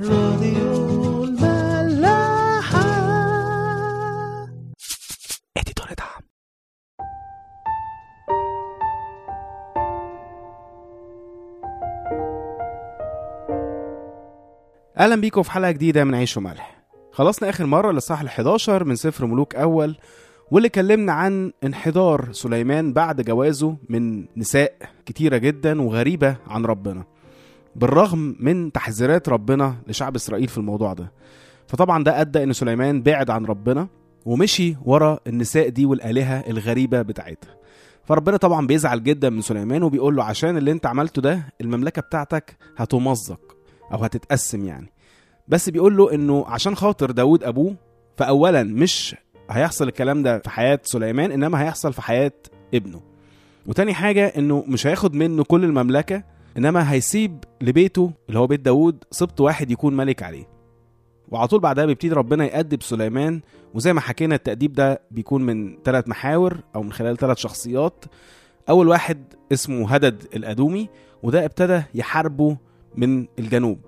راديو الملاحة. اديتور دعم. أهلا بيكم في حلقة جديدة من عيش وملح. خلصنا آخر مرة للصح ال11 من سفر ملوك أول واللي كلمنا عن انحدار سليمان بعد جوازه من نساء كتيرة جدا وغريبة عن ربنا. بالرغم من تحذيرات ربنا لشعب إسرائيل في الموضوع ده. فطبعا ده أدى إن سليمان بعد عن ربنا ومشي ورا النساء دي والآلهة الغريبة بتاعتها. فربنا طبعا بيزعل جدا من سليمان وبيقول له عشان اللي أنت عملته ده المملكة بتاعتك هتمزق أو هتتقسم يعني. بس بيقول له إنه عشان خاطر داود أبوه فاولا مش هيحصل الكلام ده في حياة سليمان إنما هيحصل في حياة ابنه. وتاني حاجة إنه مش هياخد منه كل المملكة إنما هيسيب لبيته اللي هو بيت داود سبط واحد يكون ملك عليه. وعلى طول بعدها بيبتدي ربنا يأدب سليمان وزي ما حكينا التأديب ده بيكون من ثلاث محاور أو من خلال ثلاث شخصيات. أول واحد اسمه هدد الأدومي وده ابتدى يحاربه من الجنوب.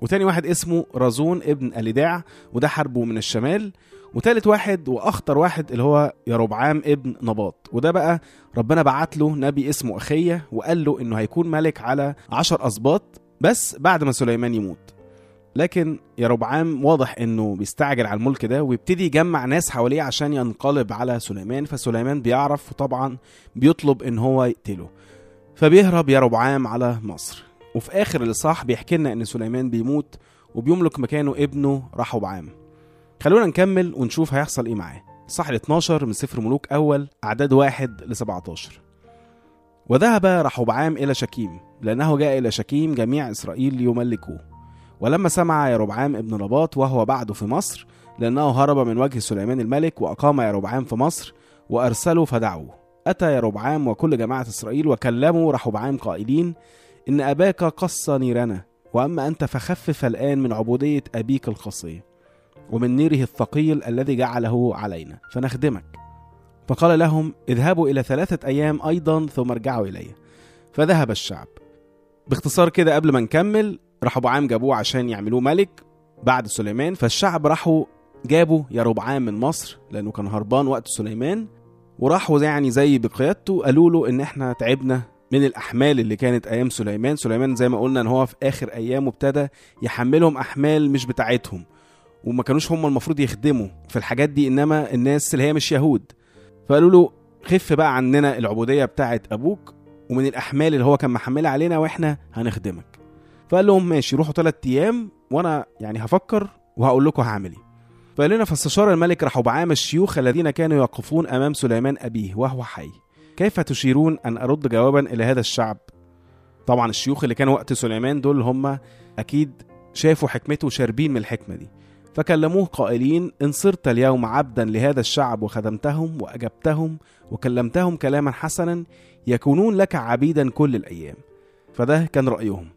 وتاني واحد اسمه رازون ابن أليداع وده حاربه من الشمال. وتالت واحد وأخطر واحد اللي هو يربعام ابن نباط. وده بقى ربنا بعت له نبي اسمه أخية وقال له إنه هيكون ملك على عشر أسباط بس بعد ما سليمان يموت. لكن يربعام واضح إنه بيستعجل على الملك ده ويبتدي يجمع ناس حواليه عشان ينقلب على سليمان. فسليمان بيعرف وطبعا بيطلب إن هو يقتله. فبيهرب يربعام على مصر. وفي آخر الإصحاح بيحكي لنا إن سليمان بيموت وبيملك مكانه ابنه رحبعام خلونا نكمل ونشوف هيحصل إيه معاه. ال 12 من سفر ملوك أول أعداد واحد ل 17 وذهب رحبعام إلى شكيم لأنه جاء إلى شكيم جميع إسرائيل ليملكوه. ولما سمع يربعام ابن نباط وهو بعد في مصر لأنه هرب من وجه سليمان الملك وأقام يربعام في مصر وأرسلوا فدعوه. أتى يربعام وكل جماعة إسرائيل وكلموا رحبعام قائلين إن أباك قص نيرنا وأما أنت فخفف الآن من عبودية أبيك الخصيه ومن نيره الثقيل الذي جعله علينا. فنخدمك. فقال لهم اذهبوا إلى ثلاثة أيام أيضا ثم ارجعوا إلي. فذهب الشعب. باختصار كده قبل ما نكمل راحوا عام جابوه عشان يعملوه ملك بعد سليمان. فالشعب راحوا جابوا يربعام من مصر لأنه كان هربان وقت سليمان. وراحوا يعني زي بقيادته قالوا له إن إحنا تعبنا من الأحمال اللي كانت أيام سليمان. سليمان زي ما قلنا إن هو في آخر أيامه ابتدى يحملهم أحمال مش بتاعتهم. وما كانوش هم المفروض يخدموا في الحاجات دي إنما الناس اللي هي مش يهود. فقالوا له خف بقى عننا العبودية بتاعت أبوك ومن الأحمال اللي هو كان محملها علينا وإحنا هنخدمك. فقال لهم ماشي روحوا ثلاث أيام وأنا يعني هفكر وهقول لكم هعمل إيه. فقال لنا فاستشار الملك رحبعام الشيوخ الذين كانوا يقفون أمام سليمان أبيه وهو حي. كيف تشيرون أن أرد جوابا إلى هذا الشعب؟ طبعا الشيوخ اللي كانوا وقت سليمان دول هم أكيد شافوا حكمته وشاربين من الحكمة دي. فكلموه قائلين إن صرت اليوم عبدا لهذا الشعب وخدمتهم وأجبتهم وكلمتهم كلاما حسنا يكونون لك عبيدا كل الأيام. فده كان رأيهم.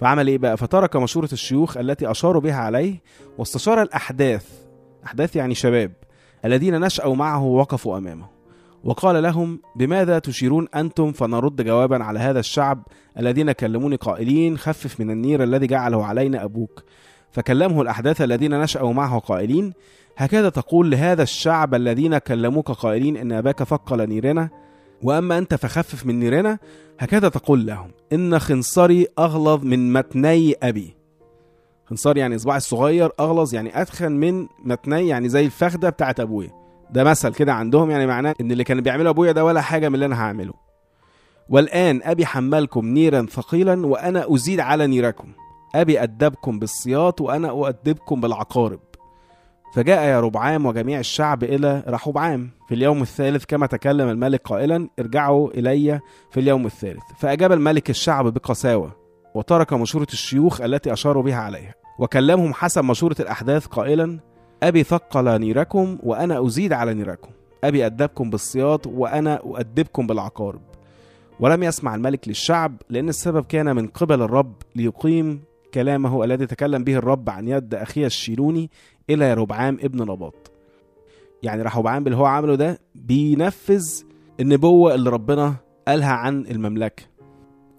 فعمل إيه بقى؟ فترك مشورة الشيوخ التي أشاروا بها عليه واستشار الأحداث أحداث يعني شباب الذين نشأوا معه ووقفوا أمامه. وقال لهم بماذا تشيرون أنتم فنرد جوابا على هذا الشعب؟ الذين كلموني قائلين خفف من النير الذي جعله علينا أبوك. فكلمه الأحداث الذين نشأوا معه قائلين هكذا تقول لهذا الشعب الذين كلموك قائلين إن أباك ثقل نيرنا؟ وأما أنت فخفف من نيرنا؟ هكذا تقول لهم إن خنصري أغلظ من متني أبي. خنصري يعني إصبعي الصغير أغلظ يعني أتخن من متني يعني زي الفخدة بتاعت أبويا. ده مثل كده عندهم يعني معناه إن اللي كان بيعمله أبويا ده ولا حاجة من اللي أنا هعمله. والآن أبي حملكم نيرا ثقيلا وأنا أزيد على نيركم. أبي أدبكم بالسياط وأنا أؤدبكم بالعقارب. فجاء يا ربعام وجميع الشعب إلى رحبعام في اليوم الثالث كما تكلم الملك قائلا ارجعوا إلي في اليوم الثالث. فأجاب الملك الشعب بقساوة وترك مشورة الشيوخ التي أشاروا بها عليها وكلمهم حسب مشورة الأحداث قائلا أبي ثقل نيركم وأنا أزيد على نيركم. أبي أدبكم بالسياط وأنا أؤدبكم بالعقارب. ولم يسمع الملك للشعب لأن السبب كان من قبل الرب ليقيم كلامه الذي تكلم به الرب عن يد أخيه الشيلوني إلى ربعام ابن نباط. يعني رحبعام اللي هو عمله ده بينفذ النبوة اللي ربنا قالها عن المملكة.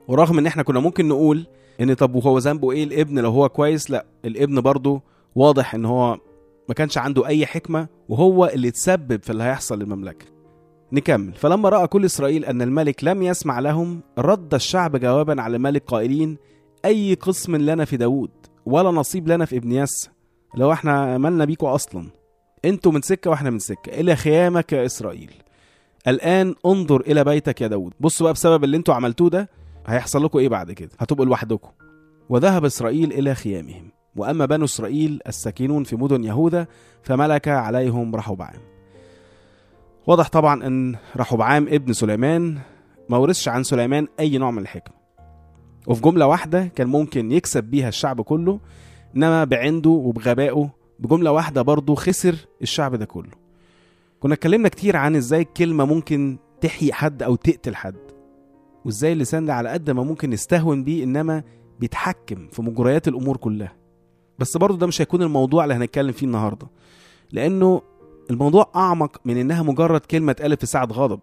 ورغم إن إحنا كنا ممكن نقول إن طب وهو ذنبه إيه؟ الابن لو هو كويس لأ الابن برضه واضح إن هو ما كانش عنده أي حكمة وهو اللي تسبب في اللي هيحصل للمملكة. نكمل. فلما رأى كل إسرائيل أن الملك لم يسمع لهم رد الشعب جوابا على الملك قائلين أي قسم لنا في داود ولا نصيب لنا في ابن يس لو إحنا مالنا بيكوا أصلا. أنتوا من سكة وإحنا من سكة إلى خيامك يا إسرائيل. الآن انظر إلى بيتك يا داود بصوا بقى بسبب اللي أنتوا عملتوه ده هيحصل لكم إيه بعد كده؟ هتبقوا لوحدكم. وذهب إسرائيل إلى خيامهم. وأما بنو إسرائيل الساكنون في مدن يهوذا فملك عليهم رحبعام. واضح طبعا إن رحبعام ابن سليمان. ما ورثش عن سليمان أي نوع من الحكمة. وفي جملة واحدة كان ممكن يكسب بيها الشعب كله إنما بعنده وبغبائه بجملة واحدة برضه خسر الشعب ده كله. كنا اتكلمنا كتير عن إزاي الكلمة ممكن تحيي حد أو تقتل حد وإزاي اللسان ده على قد ما ممكن نستهون بيه إنما بيتحكم في مجريات الأمور كلها. بس برضه ده مش هيكون الموضوع اللي هنتكلم فيه النهارده لأنه الموضوع أعمق من إنها مجرد كلمة اتقالت في ساعة غضب.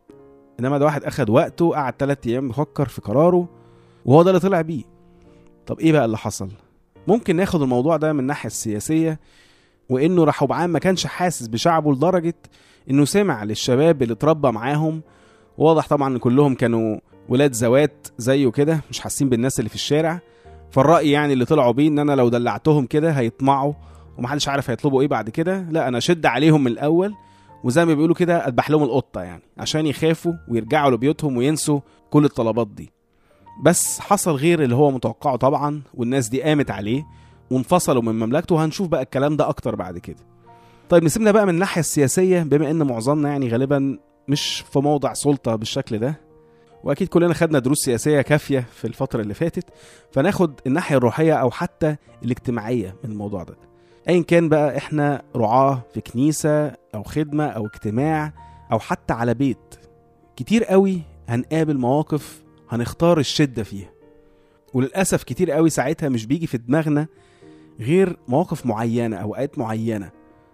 إنما ده واحد أخد وقته قعد ثلاث أيام بيفكر في قراره وهو ده اللي طلع بيه. طب إيه بقى اللي حصل؟ ممكن ناخد الموضوع ده من الناحيه السياسية وإنه رحبعام ما كانش حاسس بشعبه لدرجة إنه سمع للشباب اللي اتربى معاهم. واضح طبعا إن كلهم كانوا ولاد زوات زيه كده مش حاسين بالناس اللي في الشارع. فالرأي يعني اللي طلعوا بيه إن أنا لو دلعتهم كده هيطمعوا ومحدش عارف هيطلبوا إيه بعد كده. لا أنا أشد عليهم من الأول وزي ما بيقولوا كده أذبح لهم القطة يعني عشان يخافوا ويرجعوا لبيوتهم وينسوا كل الطلبات دي. بس حصل غير اللي هو متوقعه طبعا والناس دي قامت عليه وانفصلوا من مملكته. وهنشوف بقى الكلام ده أكتر بعد كده. طيب نسيبنا بقى من الناحية السياسية بما إن معظمنا يعني غالبا مش في موضع سلطة بالشكل ده وأكيد كلنا خدنا دروس سياسية كافية في الفترة اللي فاتت فناخد الناحية الروحية أو حتى الاجتماعية من الموضوع ده. ايا كان بقى إحنا رعاة في كنيسة أو خدمة أو اجتماع أو حتى على بيت كتير قوي هنقابل مواقف هنختار الشدة فيها. وللأسف كتير قوي ساعتها مش بيجي في دماغنا غير مواقف معينة أوقات معينة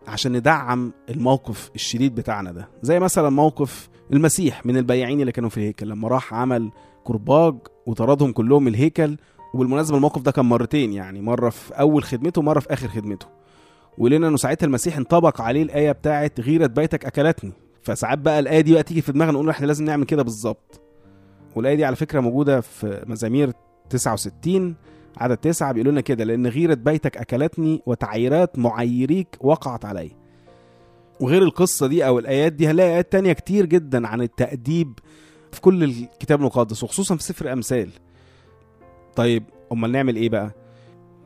عشان ندعم الموقف الشديد بتاعنا ده. زي مثلا موقف المسيح من البياعين اللي كانوا في الهيكل. لما راح عمل كرباج وطردهم كلهم من الهيكل وبالمناسبة الموقف ده كان مرتين يعني مرة في أول خدمته ومرة في آخر خدمته. ولنا إنه ساعتها المسيح انطبق عليه الآية بتاعت غيره بيتك أكلتني. فساعات بقى الآية دي بقى تيجي في دماغنا نقول إحنا لازم نعمل كده بالظبط. والآية دي على فكرة موجودة في مزامير 69 عدد تسعة بيقول لنا كده لأن غيرة بيتك أكلتني وتعييرات معيريك وقعت علي. وغير القصة دي أو الآيات دي هنلاقي آيات تانية كتير جدا عن التأديب في كل الكتاب المقدس وخصوصا في سفر أمثال. طيب أمال نعمل إيه بقى؟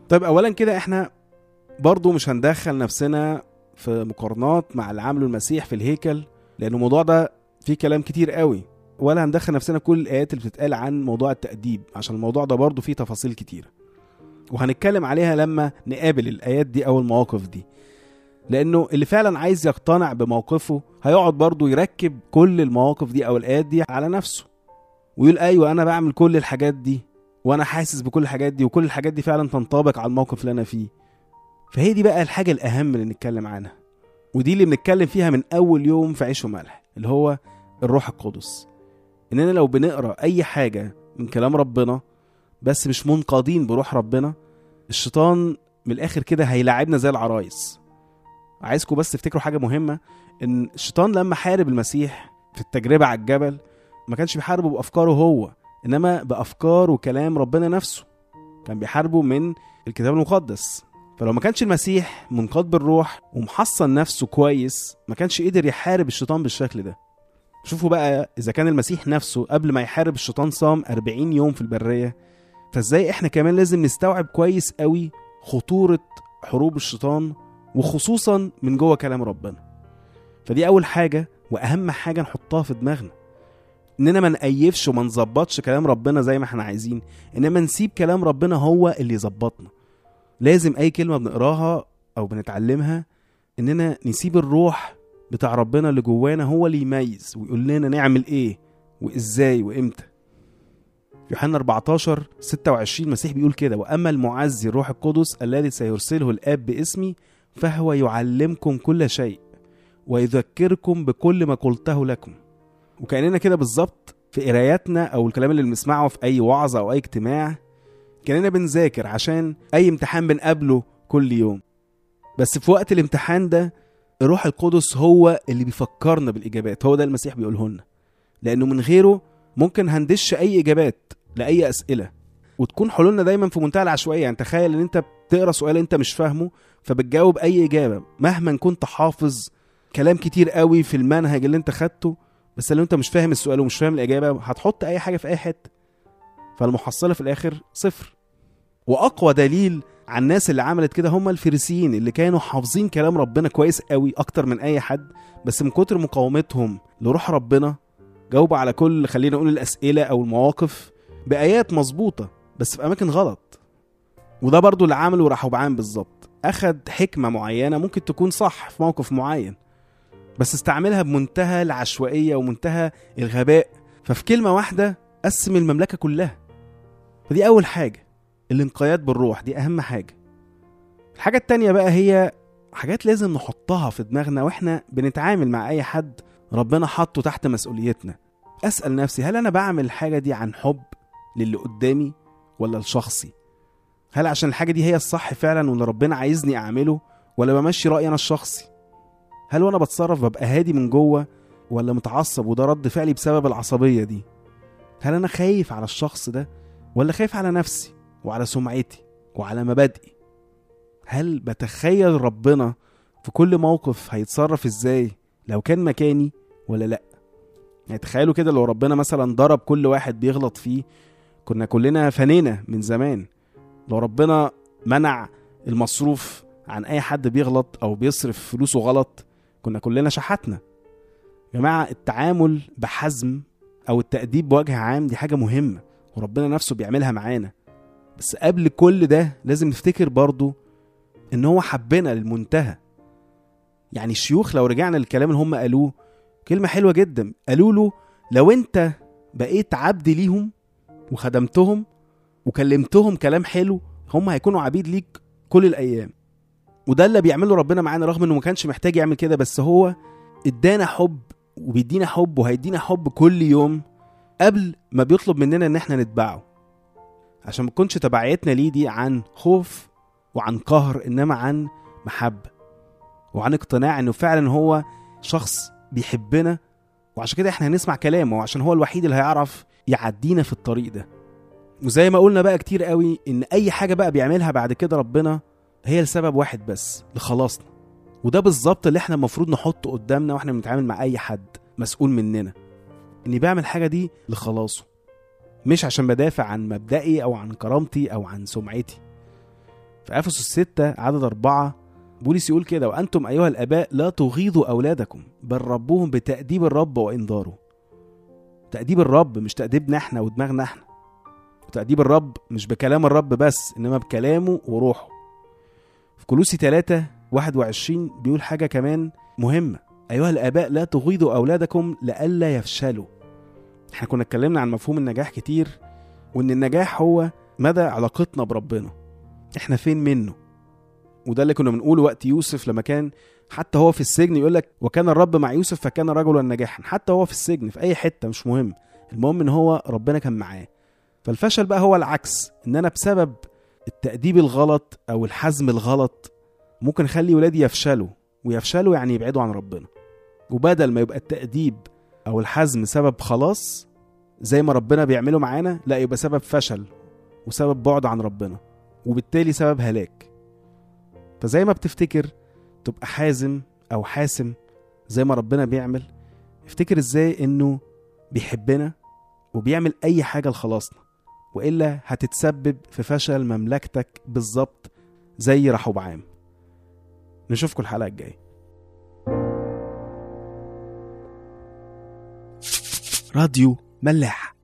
طيب أولا كده إحنا برضو مش هندخل نفسنا في مقارنات مع اللي عمله المسيح في الهيكل لأن الموضوع ده فيه كلام كتير قوي. ولا هندخل نفسنا كل الآيات اللي بتتقال عن موضوع التأديب عشان الموضوع ده برضو فيه تفاصيل كتير. وهنتكلم عليها لما نقابل الآيات دي أو المواقف دي. لأنه اللي فعلا عايز يقتنع بموقفه هيقعد برضو يركب كل المواقف دي أو الآيات دي على نفسه. ويقول أيوة أنا بعمل كل الحاجات دي وأنا حاسس بكل الحاجات دي وكل الحاجات دي فعلا تنطبق على الموقف اللي أنا فيه. فهي دي بقى الحاجة الأهم اللي نتكلم عنها. ودي اللي بنتكلم فيها من أول يوم في عيش وملح اللي هو الروح القدس. إننا لو بنقرأ أي حاجة من كلام ربنا بس مش منقادين بروح ربنا الشيطان من الآخر كده هيلاعبنا زي العرايس. عايزكم بس تفتكروا حاجة مهمة إن الشيطان لما حارب المسيح في التجربة على الجبل ما كانش بيحاربه بأفكاره هو إنما بأفكار وكلام ربنا نفسه. كان بيحاربه من الكتاب المقدس. فلو ما كانش المسيح منقاد بالروح ومحصن نفسه كويس ما كانش قدر يحارب الشيطان بالشكل ده. شوفوا بقى إذا كان المسيح نفسه قبل ما يحارب الشيطان صام 40 يوم في البرية فإزاي إحنا كمان لازم نستوعب كويس قوي خطورة حروب الشيطان وخصوصا من جوه كلام ربنا. فدي أول حاجة وأهم حاجة نحطها في دماغنا. إننا ما نقيفش وما نظبطش كلام ربنا زي ما إحنا عايزين. إنما نسيب كلام ربنا هو اللي يظبطنا. لازم أي كلمة بنقراها أو بنتعلمها إننا نسيب الروح بتاع ربنا اللي جوانا هو اللي يميز ويقول لنا نعمل إيه وإزاي وإمتى. يوحنا 14 26 المسيح بيقول كده وأما المعزي الروح القدس الذي سيرسله الآب باسمي فهو يعلمكم كل شيء ويذكركم بكل ما قلته لكم. وكأننا كده بالظبط في قراياتنا أو الكلام اللي بنسمعه في أي وعظة أو أي اجتماع كأننا بنذاكر عشان أي امتحان بنقابله كل يوم. بس في وقت الامتحان ده الروح القدس هو اللي بيفكرنا بالإجابات هو ده المسيح بيقوله لنا لأنه من غيره ممكن هندش أي إجابات لأي أسئلة. وتكون حلولنا دايما في منتهى العشوائية. يعني تخيل إن أنت بتقرأ سؤال أنت مش فاهمه فبتجاوب أي إجابة. مهما كنت حافظ كلام كتير قوي في المنهج اللي أنت خدته بس لو أنت مش فاهم السؤال ومش فاهم الإجابة هتحط أي حاجة في أي حتة. فالمحصلة في الآخر صفر. وأقوى دليل على الناس اللي عملت كده هم الفريسيين اللي كانوا حافظين كلام ربنا كويس قوي أكتر من أي حد بس من كتر مقاومتهم لروح ربنا جاوبوا على كل خلينا نقول الأسئلة أو المواقف بآيات مظبوطة بس في أماكن غلط. وده برضو اللي عمله رحبعام بالظبط. أخد حكمة معينة ممكن تكون صح في موقف معين بس استعملها بمنتهى العشوائية ومنتهى الغباء. ففي كلمة واحدة قسم المملكة كلها. فدي أول حاجة. الانقياد بالروح دي أهم حاجة. الحاجة التانية بقى هي حاجات لازم نحطها في دماغنا وإحنا بنتعامل مع أي حد ربنا حطه تحت مسؤوليتنا. أسأل نفسي هل أنا بعمل الحاجة دي عن حب للي قدامي ولا لشخصي؟ هل عشان الحاجة دي هي الصح فعلا واللي ربنا عايزني أعمله ولا بمشي رأيي أنا الشخصي؟ هل وأنا بتصرف ببقى هادي من جوه ولا متعصب وده رد فعلي بسبب العصبية دي؟ هل أنا خايف على الشخص ده ولا خايف على نفسي؟ وعلى سمعتي وعلى مبادئي. هل بتخيل ربنا في كل موقف هيتصرف إزاي؟ لو كان مكاني ولا لأ؟ يعني تخيلوا كده لو ربنا مثلا ضرب كل واحد بيغلط فيه. كنا كلنا فنينا من زمان. لو ربنا منع المصروف عن أي حد بيغلط أو بيصرف فلوسه غلط كنا كلنا شحتنا يا جماعة التعامل بحزم أو التأديب بوجه عام دي حاجة مهمة وربنا نفسه بيعملها معانا. بس قبل كل ده لازم نفتكر برضو إن هو حبنا للمنتهى. يعني الشيوخ لو رجعنا للكلام اللي هم قالوه كلمة حلوة جدا. قالوا له لو أنت بقيت عبد ليهم وخدمتهم وكلمتهم كلام حلو هم هيكونوا عبيد ليك كل الأيام. وده اللي بيعمله ربنا معانا رغم إنه ما كانش محتاج يعمل كده بس هو إدانا حب وبيدينا حب وهيدينا حب كل يوم قبل ما بيطلب مننا إن إحنا نتبعه. عشان ما تكونش تبعيتنا ليه دي عن خوف وعن قهر إنما عن محبة وعن اقتناع إنه فعلا هو شخص بيحبنا. وعشان كده إحنا هنسمع كلامه وعشان هو الوحيد اللي هيعرف يعدينا في الطريق ده. وزي ما قلنا بقى كتير قوي إن أي حاجة بقى بيعملها بعد كده ربنا هي لسبب واحد بس لخلاصنا. وده بالظبط اللي إحنا المفروض نحطه قدامنا وإحنا بنتعامل مع أي حد مسؤول مننا. إني بعمل حاجة دي لخلاصه. مش عشان بدافع عن مبدئي أو عن كرامتي أو عن سمعتي. في إفسس 6 عدد أربعة بولس يقول كده وأنتم أيها الآباء لا تغيظوا أولادكم بل ربوهم بتأديب الرب وانذاره تأديب الرب مش تأديبنا إحنا ودماغنا إحنا. وتاديب الرب مش بكلام الرب بس إنما بكلامه وروحه. في كلوسي 3 21 بيقول حاجة كمان مهمة أيها الآباء لا تغيظوا أولادكم لئلا يفشلوا. إحنا كنا اتكلمنا عن مفهوم النجاح كتير وإن النجاح هو مدى علاقتنا بربنا. إحنا فين منه؟ وده اللي كنا بنقوله وقت يوسف لما كان حتى هو في السجن يقول لك وكان الرب مع يوسف فكان رجلا ناجحا. حتى هو في السجن في أي حتة مش مهم. المهم إن هو ربنا كان معاه. فالفشل بقى هو العكس إن أنا بسبب التأديب الغلط أو الحزم الغلط ممكن أخلي ولادي يفشلوا ويفشلوا يعني يبعدوا عن ربنا. وبدل ما يبقى التأديب أو الحزم سبب خلاص زي ما ربنا بيعمله معانا لا يبقى سبب فشل وسبب بعد عن ربنا وبالتالي سبب هلاك. فزي ما بتفتكر تبقى حازم أو حاسم زي ما ربنا بيعمل افتكر إزاي إنه بيحبنا وبيعمل أي حاجة لخلاصنا وإلا هتتسبب في فشل مملكتك بالظبط زي رحوبعام نشوفكم الحلقة الجاية. راديو ملاح.